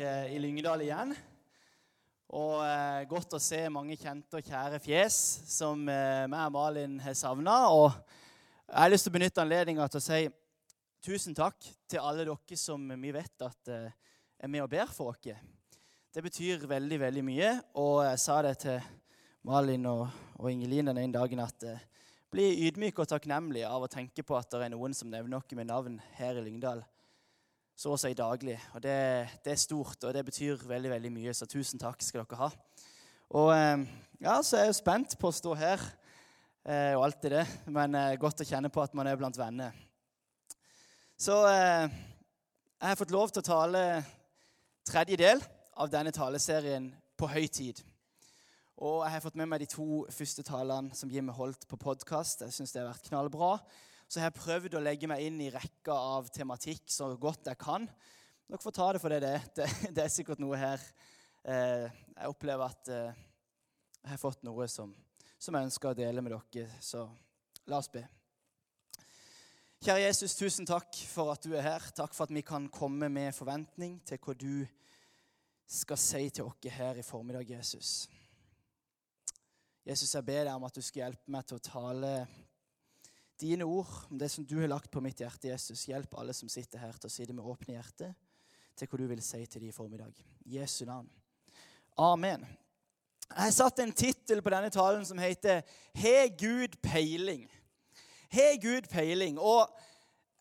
eh, i Lyngdal igjen. Og eh, godt å se mange kjente og kjære fjes som eh, meg og Malin har savna. Og jeg har lyst til å benytte anledninga til å si tusen takk til alle dere som vi vet at eh, er med og ber for oss. Det betyr veldig, veldig mye. Og jeg sa det til Malin og, og Ingelin den ene dagen at eh, bli ydmyk og takknemlig av å tenke på at det er noen som nevner noe med navn her i Lyngdal så å si daglig. Og det, det, er stort, og det betyr veldig veldig mye, så tusen takk skal dere ha. Og eh, ja, så er jeg jo spent på å stå her eh, og alt det, men eh, godt å kjenne på at man er blant venner. Så jeg har fått lov til å tale tredje del av denne taleserien på høy tid. Og jeg har fått med meg de to første talene som Jim holdt på podkast. Jeg syns det har vært knallbra så jeg har prøvd å legge meg inn i rekka av tematikk så godt jeg kan. Dere får ta det for det det er. Det, det er sikkert noe her eh, Jeg opplever at eh, jeg har fått noe som, som, jeg ønsker å dele med dere. Så la oss be. Kjære Jesus, tusen takk for at du er her. Takk for at vi kan komme med forventning til hva du skal si til oss her i formiddag, Jesus. Jesus, jeg ber deg om at du skal hjelpe meg til å tale dine ord, det som du har lagt på mitt hjerte, Jesus. Hjelp alle som sitter her, til å si det med åpne hjerte, til hva du vil si til dem i formiddag. Jesu navn. Amen. Jeg har satt en tittel på denne talen som heter 'He Gud peiling'. He Gud peiling. Og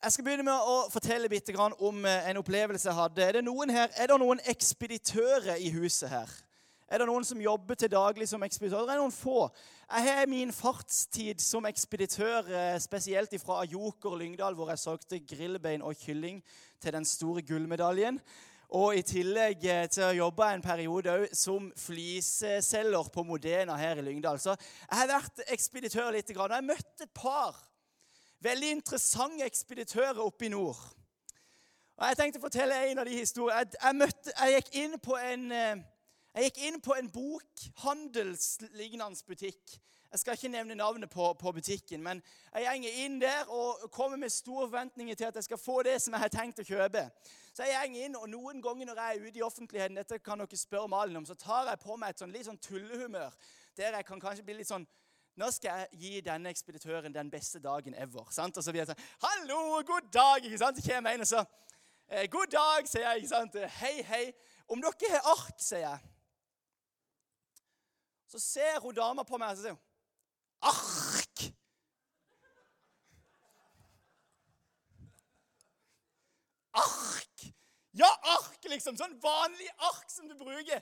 jeg skal begynne med å fortelle litt om eh, en opplevelse jeg hadde. Er det noen her, er det noen ekspeditører i huset her? Er det noen som jobber til daglig som ekspeditør? Det er noen få. Jeg har min fartstid som ekspeditør, eh, spesielt fra Joker Lyngdal, hvor jeg solgte grillbein og kylling til den store gullmedaljen. Og i tillegg eh, til å jobbe en periode som fliseselger på Modena her i Lyngdal. Så jeg har vært ekspeditør litt. Og jeg møtte et par veldig interessante ekspeditører oppe i nord. Og Jeg tenkte å fortelle en av de historiene. Jeg, møtte, jeg gikk inn på en eh, jeg gikk inn på en bokhandelslignende butikk. Jeg skal ikke nevne navnet på, på, butikken, men jeg går inn der og kommer med store forventninger til at jeg skal få det som jeg har tenkt å kjøpe. Så jeg går inn, og Noen ganger når jeg er ute i offentligheten, dette kan dere spørre Malin om, så tar jeg på meg et sånn, litt sånn tullehumør. Der jeg kan kanskje bli litt sånn nå skal jeg gi denne ekspeditøren den beste dagen ever. sant? Og så blir jeg sånn 'Hallo, god dag!' ikke sant? Så kommer jeg inn, og så eh, 'God dag', sier jeg. ikke sant? 'Hei, hei.' Om dere har ark, sier jeg. Så ser hun dama på meg og sier hun, Ark! Ark! Ja, ark, liksom. Sånn vanlig ark som du bruker.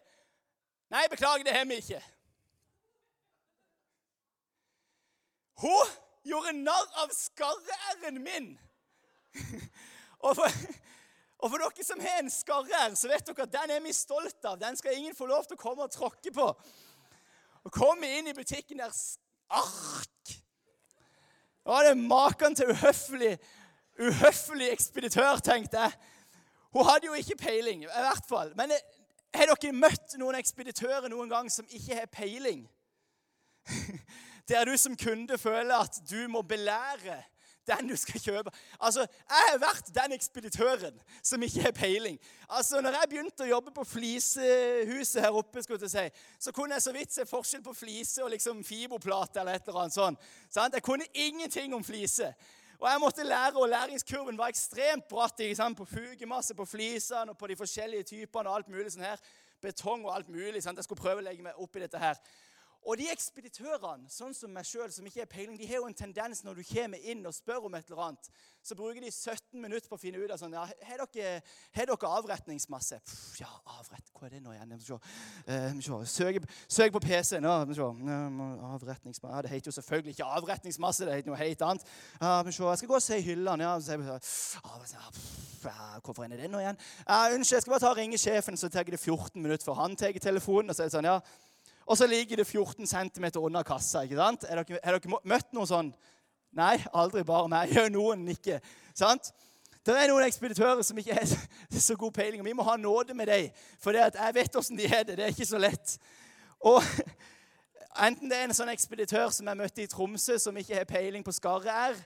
Nei, beklager, det har vi ikke. Hun gjorde narr av skarre-r-en min. og, for, og, for, dere som har en skarre-r, så vet dere at den er vi stolt av. Den skal ingen få lov til å komme og tråkke på. Og kommer inn i butikken der Ark! Var det maken til uhøflig, uhøflig ekspeditør, tenkte jeg. Hun hadde jo ikke peiling, i hvert fall. Men eh, har dere møtt noen ekspeditører noen gang som ikke har peiling? Der du som kunde føler at du må belære den du skal kjøpe. Altså, Jeg har vært den ekspeditøren som ikke har peiling. Altså, når jeg begynte å jobbe på flisehuset her oppe, skulle jeg si, så kunne jeg så vidt se forskjell på flise og liksom fiberplate eller et eller annet sånt. Sant? Jeg kunne ingenting om flise. Og jeg måtte lære, og læringskurven var ekstremt bratt sant? på fugemasse, på flisene og på de forskjellige typene og alt mulig sånn her. Betong og alt mulig. Sant? Jeg skulle prøve å legge meg opp i dette her. Og de ekspeditørene, sånn som meg selv, som ikke har peiling, de har jo en tendens når du kommer inn og spør om et eller annet, så bruker de 17 minutter på å finne ut av sånn ja, Har dere, dere avretningsmasse? Pff, ja, avrett Hva er det nå igjen? Uh, søk, søk, på PC-en. Avretningsmasse ja, Det heter jo selvfølgelig ikke avretningsmasse, det heter noe helt annet. Ja, Jeg skal gå og se i hyllene. Ja, ja, hvorfor er det nå igjen? Ja, unnskyld, jeg skal bare ta og ringe sjefen, så tar det 14 minutter før han tar telefonen. og så er det sånn, ja, og så ligger det 14 cm under kassa. ikke sant? Har dere, dere møtt noen sånn? Nei, aldri bare meg. Gjør noen ikke. sant? Det er noen ekspeditører som ikke har så god peiling. og Vi må ha nåde med dem. For jeg vet åssen de er det. Det er ikke så lett. Og Enten det er en sånn ekspeditør som jeg møtte i Tromsø, som ikke har peiling på skarre-r,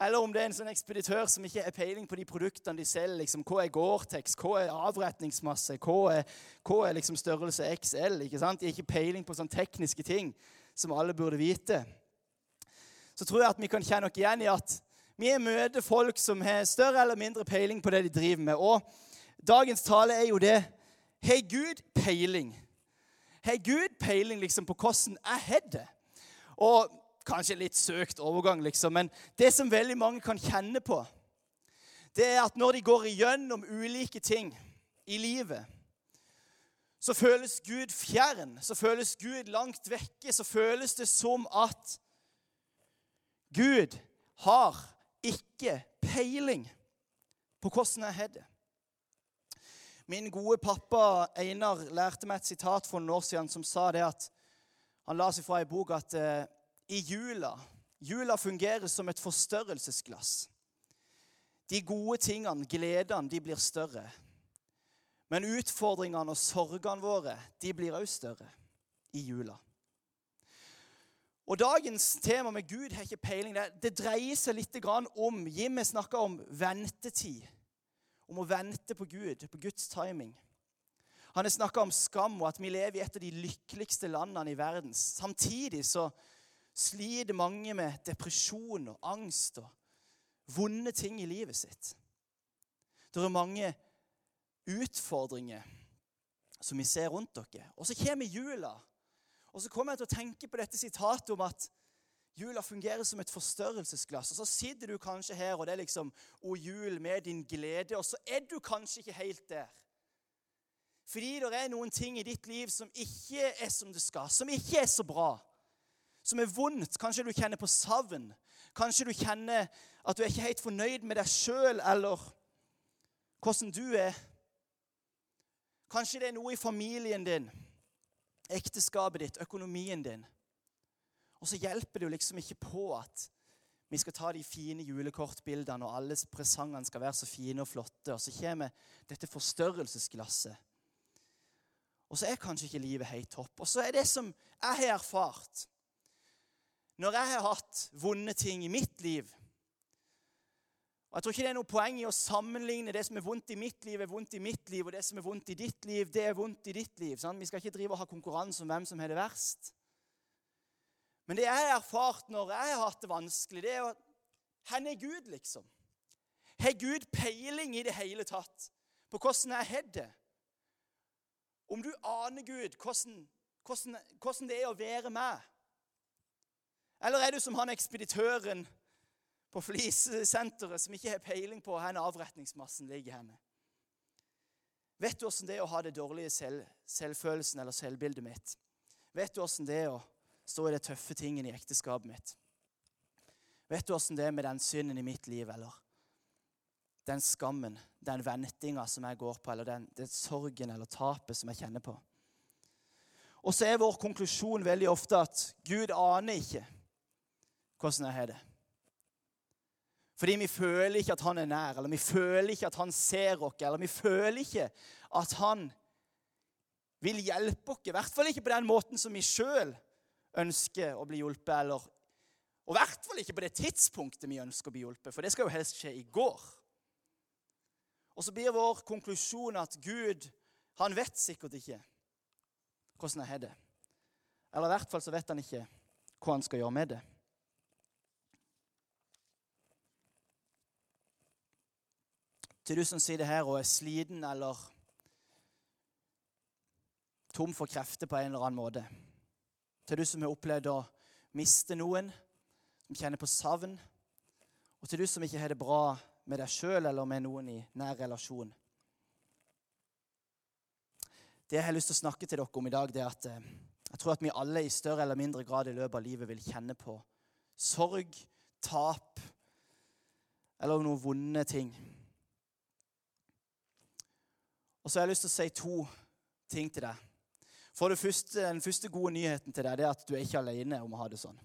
Eller om det er en sånn ekspeditør som ikke har peiling på de produktene de selger. Liksom, hva er Gore-Tex? Hva er avretningsmasse? Hva er, hva er liksom størrelse XL? ikke sant? De har ikke peiling på sånne tekniske ting som alle burde vite. Så tror jeg at vi kan kjenne oss igjen i at vi møter folk som har større eller mindre peiling på det de driver med. Og dagens tale er jo det Har Gud peiling? Har Gud peiling liksom på hvordan jeg har det? Og Kanskje litt søkt overgang, liksom, men det som veldig mange kan kjenne på, det er at når de går igjennom ulike ting i livet, så føles Gud fjern, så føles Gud langt vekke, så føles det som at Gud har ikke peiling på hvordan jeg har det. Min gode pappa Einar lærte meg et sitat for noen år siden som sa det at Han la seg fra ei bok at eh, i jula Jula fungerer som et forstørrelsesglass. De gode tingene, gledene, de blir større. Men utfordringene og sorgene våre de blir også større i jula. Og Dagens tema med Gud har ikke peiling. Det, det dreier seg litt om Jimmy snakka om ventetid. Om å vente på Gud, på Guds timing. Han har snakka om skam og at vi lever i et av de lykkeligste landene i verden. Samtidig så sliter mange med depresjon og angst og vonde ting i livet sitt. Det er mange utfordringer som vi ser rundt dere. Og så kommer jula. Og så kommer jeg til å tenke på dette sitatet om at jula fungerer som et forstørrelsesglass. Og så sitter du kanskje her, og det er liksom O jul med din glede, og så er du kanskje ikke helt der. Fordi det er noen ting i ditt liv som ikke er som det skal, som ikke er så bra som er vondt. Kanskje du kjenner på savn. Kanskje du kjenner at du er ikke helt fornøyd med deg sjøl eller hvordan du er. Kanskje det er noe i familien din, ekteskapet ditt, økonomien din. Og så hjelper det jo liksom ikke på at vi skal ta de fine julekortbildene, og alle presangene skal være så fine og flotte. Og så kommer dette forstørrelsesglasset. Og så er kanskje ikke livet helt topp. Og så er det som jeg har erfart når jeg har hatt vonde ting i mitt liv og Jeg tror ikke det er noe poeng i å sammenligne det som er vondt i mitt liv, er vondt i mitt liv, og det som er vondt i ditt liv, det er vondt i ditt liv. Sant? Vi skal ikke drive og ha konkurranse om hvem som har det verst. Men det jeg har erfart når jeg har hatt det vanskelig, det er at Hvor er Gud, liksom? Har Gud peiling i det hele tatt på hvordan jeg har det? Om du aner Gud, hvordan, hvordan, hvordan det er å være meg? Eller er du som han ekspeditøren på flisesenteret som ikke har peiling på hvor avretningsmassen ligger henne? Vet du åssen det er å ha det dårlige selv, selvfølelsen eller selvbildet mitt? Vet du åssen det er å stå i de tøffe tingene i ekteskapet mitt? Vet du åssen det er med den synden i mitt liv, eller den skammen, den ventinga som jeg går på, eller den, den sorgen eller tapet som jeg kjenner på? Og så er vår konklusjon veldig ofte at Gud aner ikke hvordan jeg har det. Fordi vi føler ikke at han er nær, eller vi føler ikke at han ser oss, eller vi føler ikke at han vil hjelpe oss. I hvert fall ikke på den måten som vi sjøl ønsker å bli hjulpet, eller og i hvert fall ikke på det tidspunktet vi ønsker å bli hjulpet, for det skal jo helst skje i går. Og så blir vår konklusjon at Gud, han vet sikkert ikke hvordan jeg har det. Eller i hvert fall så vet han ikke hva han skal gjøre med det. Til du som sitter her og er sliten eller tom for krefter på en eller annen måte. Til du som har opplevd å miste noen, som kjenner på savn. Og til du som ikke har det bra med deg sjøl eller med noen i nær relasjon. Det jeg har lyst til å snakke til dere om i dag, det er at eh, jeg tror at vi alle i større eller mindre grad i løpet av livet vil kjenne på sorg, tap eller noen vonde ting. Og så har jeg lyst til å si to ting til deg. For det første, Den første gode nyheten til deg det er at du er ikke alene om å ha det sånn.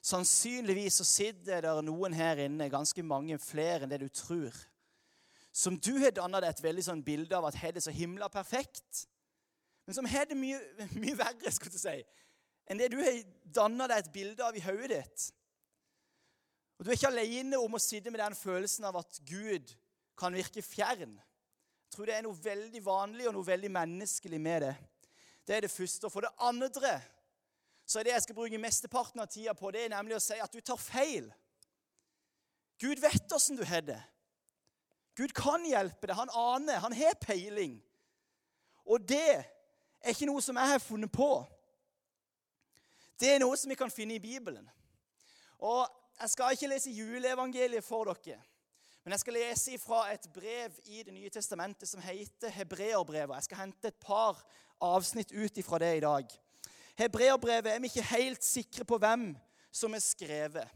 Sannsynligvis så sitter det noen her inne, ganske mange flere enn det du tror, som du har danna deg et veldig sånn bilde av at har det så himla perfekt, men som har det mye, mye verre skulle du si, enn det du har danna deg et bilde av i hodet ditt. Og Du er ikke alene om å sitte med den følelsen av at Gud kan virke fjern. Jeg tror det er noe veldig vanlig og noe veldig menneskelig med det. Det er det første. Og for det andre så er det jeg skal bruke mesteparten av tida på, det er nemlig å si at du tar feil. Gud vet åssen du har det. Gud kan hjelpe deg. Han aner. Han har peiling. Og det er ikke noe som jeg har funnet på. Det er noe som vi kan finne i Bibelen. Og Jeg skal ikke lese juleevangeliet for dere, men jeg skal lese fra et brev i Det nye testamentet som heter Hebreerbrevet. Jeg skal hente et par avsnitt ut ifra det i dag. Hebreerbrevet er vi ikke helt sikre på hvem som er skrevet.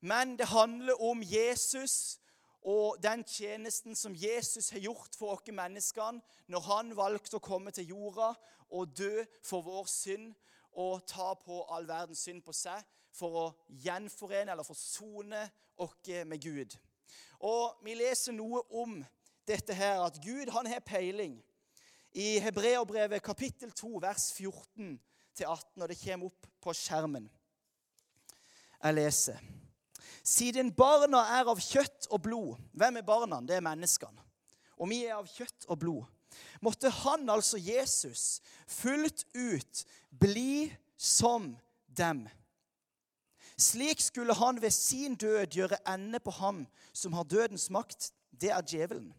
Men det handler om Jesus og den tjenesten som Jesus har gjort for oss menneskene når han valgte å komme til jorda og dø for vår synd og ta på all verdens synd på seg for å gjenforene eller forsone oss med Gud. Og Vi leser noe om dette her, at Gud han har peiling. I Hebreerbrevet kapittel 2, vers 14-18, og det kommer opp på skjermen. Jeg leser. Siden barna er av kjøtt og blod Hvem er barna? Det er menneskene. Og vi er av kjøtt og blod. Måtte han, altså Jesus, fullt ut bli som dem. Slik skulle han ved sin død gjøre ende på ham som har dødens makt, det er djevelen,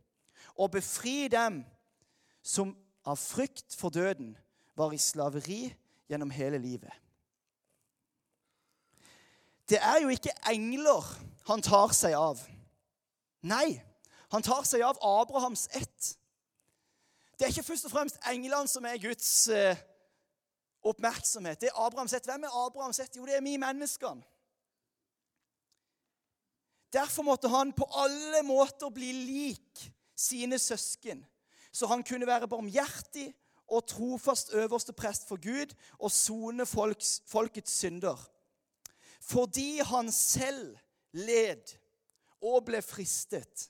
og befri dem som av frykt for døden var i slaveri gjennom hele livet. Det er jo ikke engler han tar seg av. Nei, han tar seg av Abrahams ett. Det er ikke først og fremst englene som er Guds eh, oppmerksomhet. Det er Abrahams ett. Hvem er Abrahams ett? Jo, det er vi menneskene. Derfor måtte han på alle måter bli lik sine søsken, så han kunne være barmhjertig og trofast øverste prest for Gud og sone folkets synder fordi han selv led og ble fristet,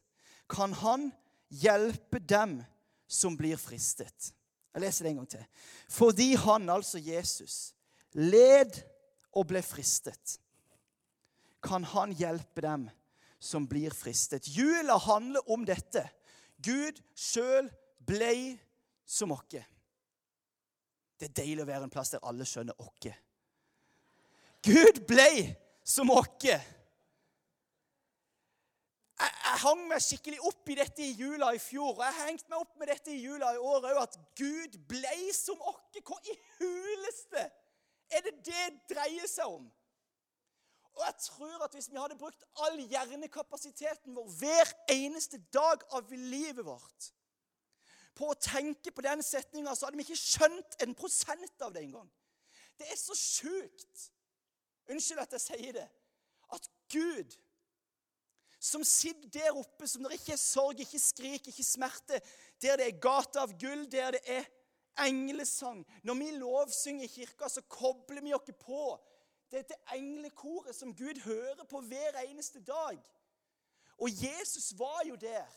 kan han hjelpe dem som blir fristet. Jeg leser det en gang til. Fordi han, altså Jesus, led og ble fristet, kan han hjelpe dem som blir fristet. Jula handler om dette. Gud sjøl blei som oss. Det er deilig å være en plass der alle skjønner oss. Gud blei som oss. Jeg, jeg hang meg skikkelig opp i dette i jula i fjor, og jeg har hengt meg opp med dette i jula i år òg, at Gud blei som oss. Hva i huleste er det det dreier seg om? Og jeg tror at Hvis vi hadde brukt all hjernekapasiteten vår hver eneste dag av livet vårt på å tenke på den setninga, så hadde vi ikke skjønt en prosent av det engang. Det er så sjukt Unnskyld at jeg sier det. At Gud, som sitter der oppe, som det ikke er sorg, ikke skrik, ikke smerte, der det er gata av gull, der det er englesang Når vi lovsynger i kirka, så kobler vi oss på dette englekoret som Gud hører på hver eneste dag. Og Jesus var jo der.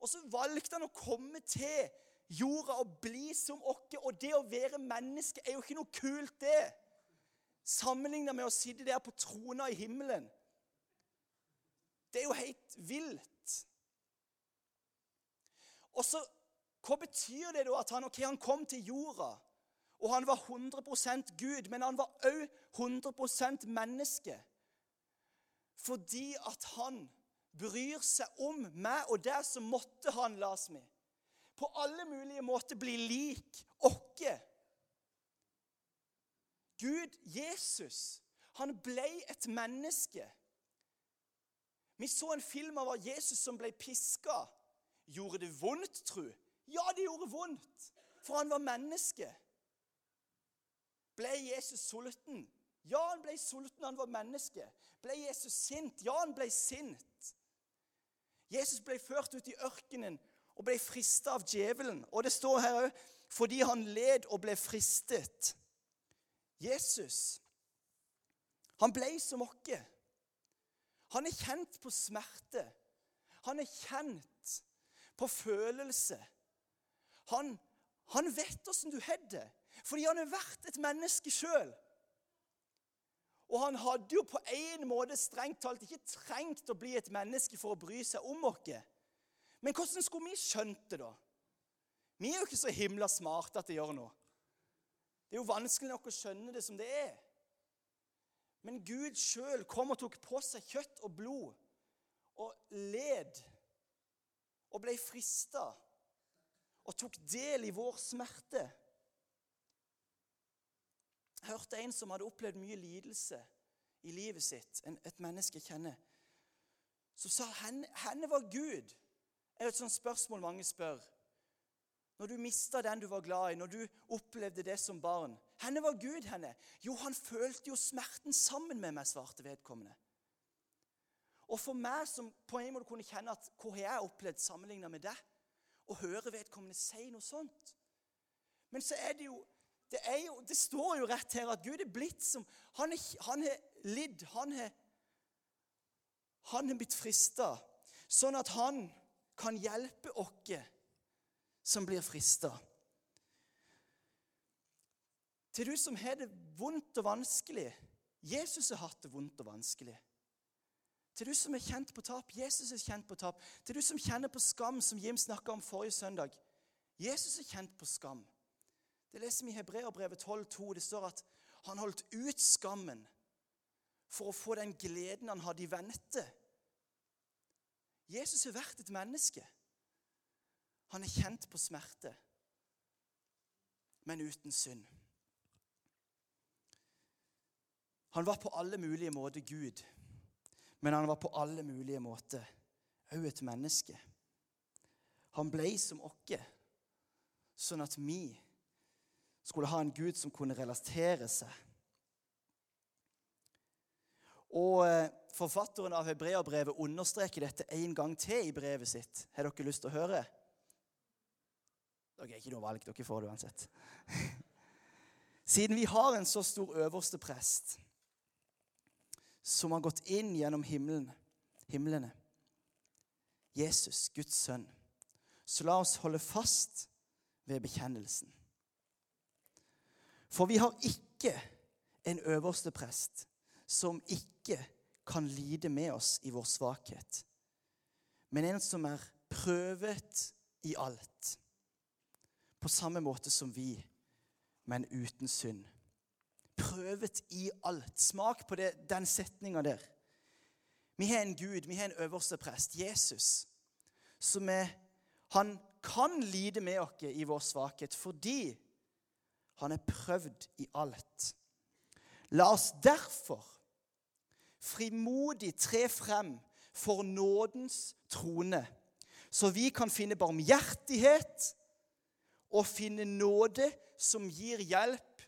Og så valgte han å komme til jorda og bli som oss. Og det å være menneske er jo ikke noe kult, det sammenligna med å sitte der på trona i himmelen. Det er jo helt vilt. Og så, Hva betyr det da at han, okay, han kom til jorda? Og han var 100% Gud, men han var òg 100% menneske. Fordi at han bryr seg om meg, og der så måtte han, las vi, på alle mulige måter bli lik oss. Gud, Jesus, han ble et menneske. Vi så en film av Jesus som ble piska. Gjorde det vondt, tru? Ja, det gjorde vondt, for han var menneske. Ble Jesus sulten? Ja, han ble sulten, han var menneske. Ble Jesus sint? Ja, han ble sint. Jesus ble ført ut i ørkenen og ble frista av djevelen. Og det står her òg fordi han led og ble fristet. Jesus, han ble som oss. Han er kjent på smerte. Han er kjent på følelse. Han, han vet åssen du har det, fordi han har vært et menneske sjøl. Og han hadde jo på en måte strengt talt ikke trengt å bli et menneske for å bry seg om oss. Men hvordan skulle vi skjønt det, da? Vi er jo ikke så himla smarte at det gjør noe. Det er jo vanskelig nok å skjønne det som det er. Men Gud sjøl kom og tok på seg kjøtt og blod og led og ble frista og tok del i vår smerte. Jeg hørte en som hadde opplevd mye lidelse i livet sitt, et menneske kjenner, som sa henne, henne var Gud. Det er et sånt spørsmål mange spør. Når du mista den du var glad i, når du opplevde det som barn Henne var Gud henne? Jo, han følte jo smerten sammen med meg, svarte vedkommende. Og for meg som på en måte kunne kjenne at hva har jeg opplevd sammenligna med deg, å høre vedkommende si noe sånt Men så er det jo det, er jo, det står jo rett her at Gud er blitt som Han har lidd. Han har han blitt frista, sånn at han kan hjelpe oss som blir frista. Til du som har det vondt og vanskelig Jesus har hatt det vondt og vanskelig. Til du som er kjent på tap. Jesus er kjent på tap. Til du som kjenner på skam, som Jim snakka om forrige søndag. Jesus er kjent på skam. Det leser vi i Hebreerbrevet 12,2. Det står at han holdt ut skammen for å få den gleden han hadde i vente. Jesus har vært et menneske. Han er kjent på smerte, men uten synd. Han var på alle mulige måter Gud. Men han var på alle mulige måter òg et menneske. Han ble som oss, sånn at vi skulle ha en Gud som kunne relatere seg. Og eh, Forfatteren av Hebreabrevet understreker dette en gang til i brevet sitt. Har dere lyst til å høre? Dere er ikke noe valg. Dere får det uansett. Siden vi har en så stor øverste prest som har gått inn gjennom himmelen, himlene. Jesus, Guds sønn. Så la oss holde fast ved bekjennelsen. For vi har ikke en øverste prest som ikke kan lide med oss i vår svakhet, men en som er prøvet i alt, på samme måte som vi, men uten synd prøvet i alt. Smak på det, den setninga der. Vi har en Gud, vi har en øverste prest, Jesus, som er Han kan lide med oss i vår svakhet fordi han er prøvd i alt. La oss derfor frimodig tre frem for nådens trone, så vi kan finne barmhjertighet og finne nåde som gir hjelp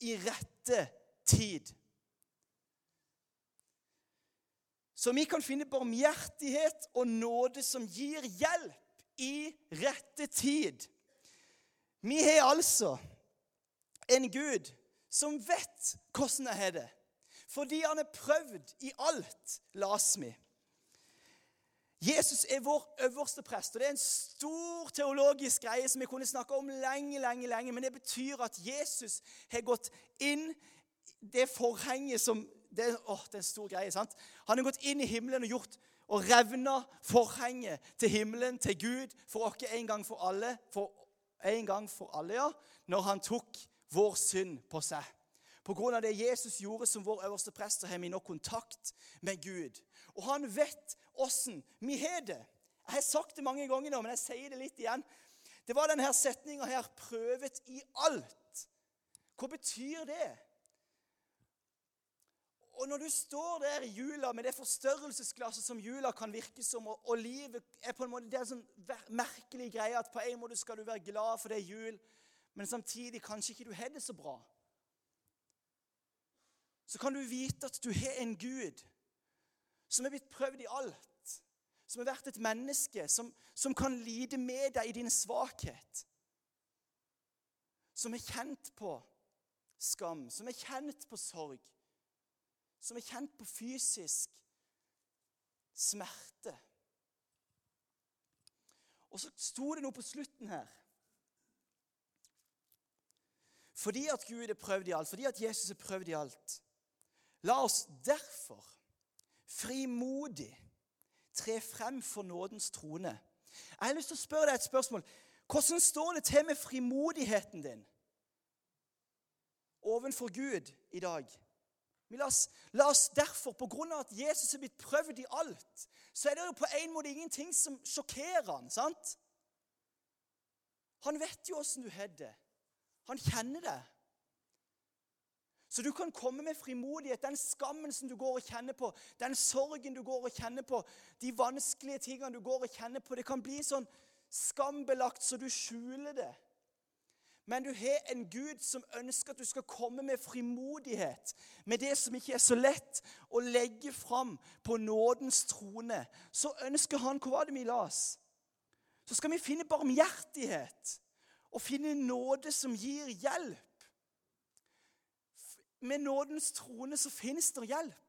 i rette tid. Så vi kan finne barmhjertighet og nåde som gir hjelp i rette tid. Vi har altså en Gud som vet hvordan jeg har det. Fordi han er prøvd i alt, las vi. Jesus er vår øverste prest. og Det er en stor teologisk greie som vi kunne snakke om lenge, lenge, lenge. Men det betyr at Jesus har gått inn det forhenget som det, åh, det er en stor greie. sant? Han har gått inn i himmelen og gjort og revna forhenget til himmelen, til Gud, for oss en gang for alle. For en gang for alle, ja. Når han tok vår synd på seg. På grunn av det Jesus gjorde som vår øverste prest, har vi nå kontakt med Gud. Og han vet åssen vi har det. Jeg har sagt det mange ganger nå, men jeg sier det litt igjen. Det var denne setninga her 'prøvet i alt'. Hva betyr det? Og når du står der i jula med det forstørrelsesglasset som jula kan virke som, og, og livet er på en måte, Det er en sånn merkelig greie at på en måte skal du være glad for det er jul, men samtidig kanskje ikke du har det så bra. Så kan du vite at du har en Gud som er blitt prøvd i alt, som har vært et menneske, som, som kan lide med deg i din svakhet, som er kjent på skam, som er kjent på sorg, som er kjent på fysisk smerte. Og så sto det noe på slutten her. Fordi at Gud er prøvd i alt, fordi at Jesus er prøvd i alt, La oss derfor frimodig tre frem for nådens trone. Jeg har lyst til å spørre deg et spørsmål. Hvordan står det til med frimodigheten din ovenfor Gud i dag? La oss, la oss derfor, på grunn av at Jesus er blitt prøvd i alt, så er det jo på en måte ingenting som sjokkerer han, sant? Han vet jo åssen du har det. Han kjenner det. Så du kan komme med frimodighet. Den skammen som du går og kjenner på, den sorgen du går og kjenner på, de vanskelige tingene du går og kjenner på. Det kan bli sånn skambelagt så du skjuler det. Men du har en Gud som ønsker at du skal komme med frimodighet, med det som ikke er så lett å legge fram på nådens trone. Så ønsker han Hva var det vi las? Så skal vi finne barmhjertighet og finne nåde som gir hjelp. Med nådens trone så finnes det hjelp.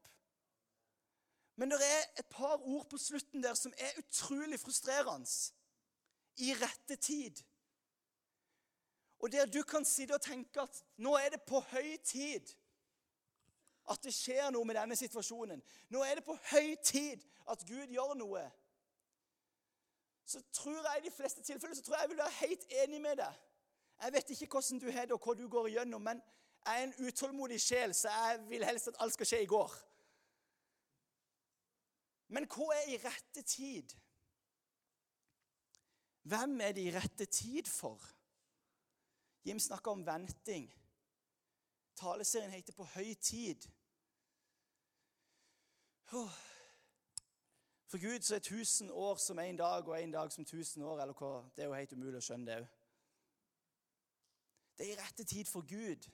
Men det er et par ord på slutten der som er utrolig frustrerende. I rette tid. Og der du kan sitte og tenke at nå er det på høy tid at det skjer noe med denne situasjonen. Nå er det på høy tid at Gud gjør noe. Så tror jeg i de fleste tilfeller så tror jeg jeg vil være helt enig med deg. Jeg vet ikke hvordan du har det, og hva du går igjennom, men jeg er en utålmodig sjel, så jeg vil helst at alt skal skje i går. Men hva er i rette tid? Hvem er det i rette tid for? Jim snakker om venting. Taleserien heter 'På høy tid'. For Gud så er 1000 år som én dag, og én dag som 1000 år. eller hva? Det er jo helt umulig å skjønne det òg. Det er i rette tid for Gud.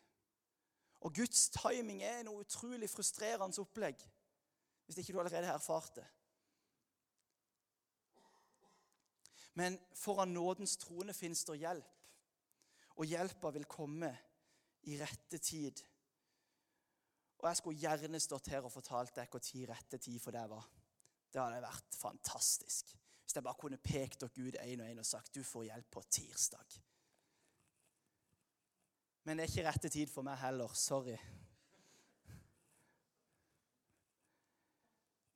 Og Guds timing er noe utrolig frustrerende opplegg. Hvis ikke du allerede har erfart det. Men foran nådens trone fins det hjelp og hjelpa vil komme i rette tid. Og jeg skulle gjerne stått her og fortalt deg når rette tid for deg var. Det hadde vært fantastisk. Hvis jeg bare kunne pekt dere Gud én og én og sagt du får hjelp på tirsdag. Men det er ikke rette tid for meg heller. Sorry.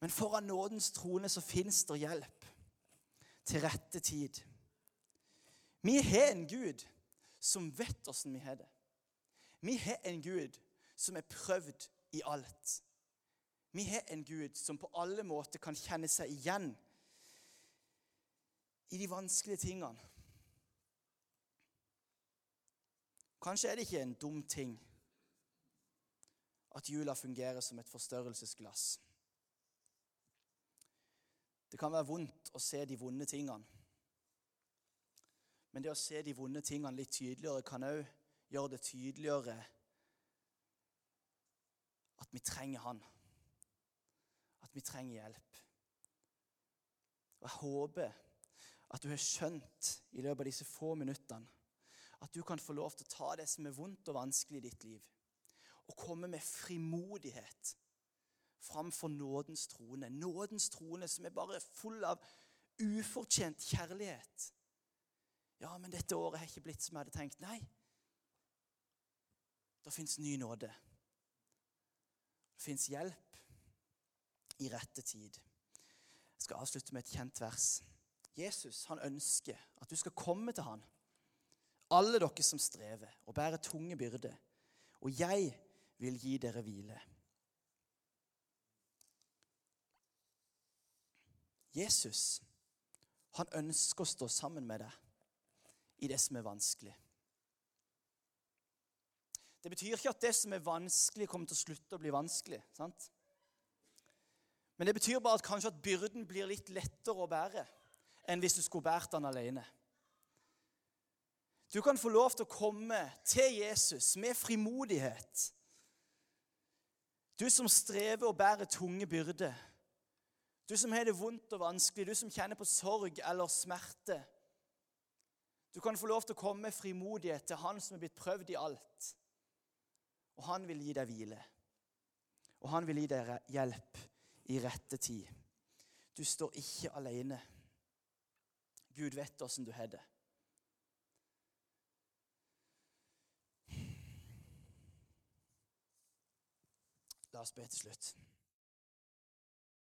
Men foran nådens trone så fins det hjelp til rette tid. Vi har en Gud som vet åssen vi har det. Vi har en Gud som er prøvd i alt. Vi har en Gud som på alle måter kan kjenne seg igjen i de vanskelige tingene. Kanskje er det ikke en dum ting at jula fungerer som et forstørrelsesglass. Det kan være vondt å se de vonde tingene. Men det å se de vonde tingene litt tydeligere kan òg gjøre det tydeligere at vi trenger Han. At vi trenger hjelp. Og Jeg håper at du har skjønt i løpet av disse få minuttene at du kan få lov til å ta det som er vondt og vanskelig i ditt liv, og komme med frimodighet framfor nådens trone. Nådens trone som er bare full av ufortjent kjærlighet ja, men dette året har ikke blitt som jeg hadde tenkt. Nei. Det fins ny nåde. Det fins hjelp i rette tid. Jeg skal avslutte med et kjent vers. Jesus han ønsker at du skal komme til han, alle dere som strever og bærer tunge byrder, og jeg vil gi dere hvile. Jesus han ønsker å stå sammen med deg i det som er vanskelig. Det betyr ikke at det som er vanskelig, kommer til å slutte å bli vanskelig. sant? Men det betyr bare at kanskje at byrden blir litt lettere å bære enn hvis du skulle båret den alene. Du kan få lov til å komme til Jesus med frimodighet. Du som strever og bærer tunge byrder. Du som har det vondt og vanskelig, du som kjenner på sorg eller smerte. Du kan få lov til å komme med frimodighet til Han som er blitt prøvd i alt. Og han vil gi deg hvile. Og han vil gi deg hjelp i rette tid. Du står ikke alene. Gud vet åssen du har det. La oss be til slutt.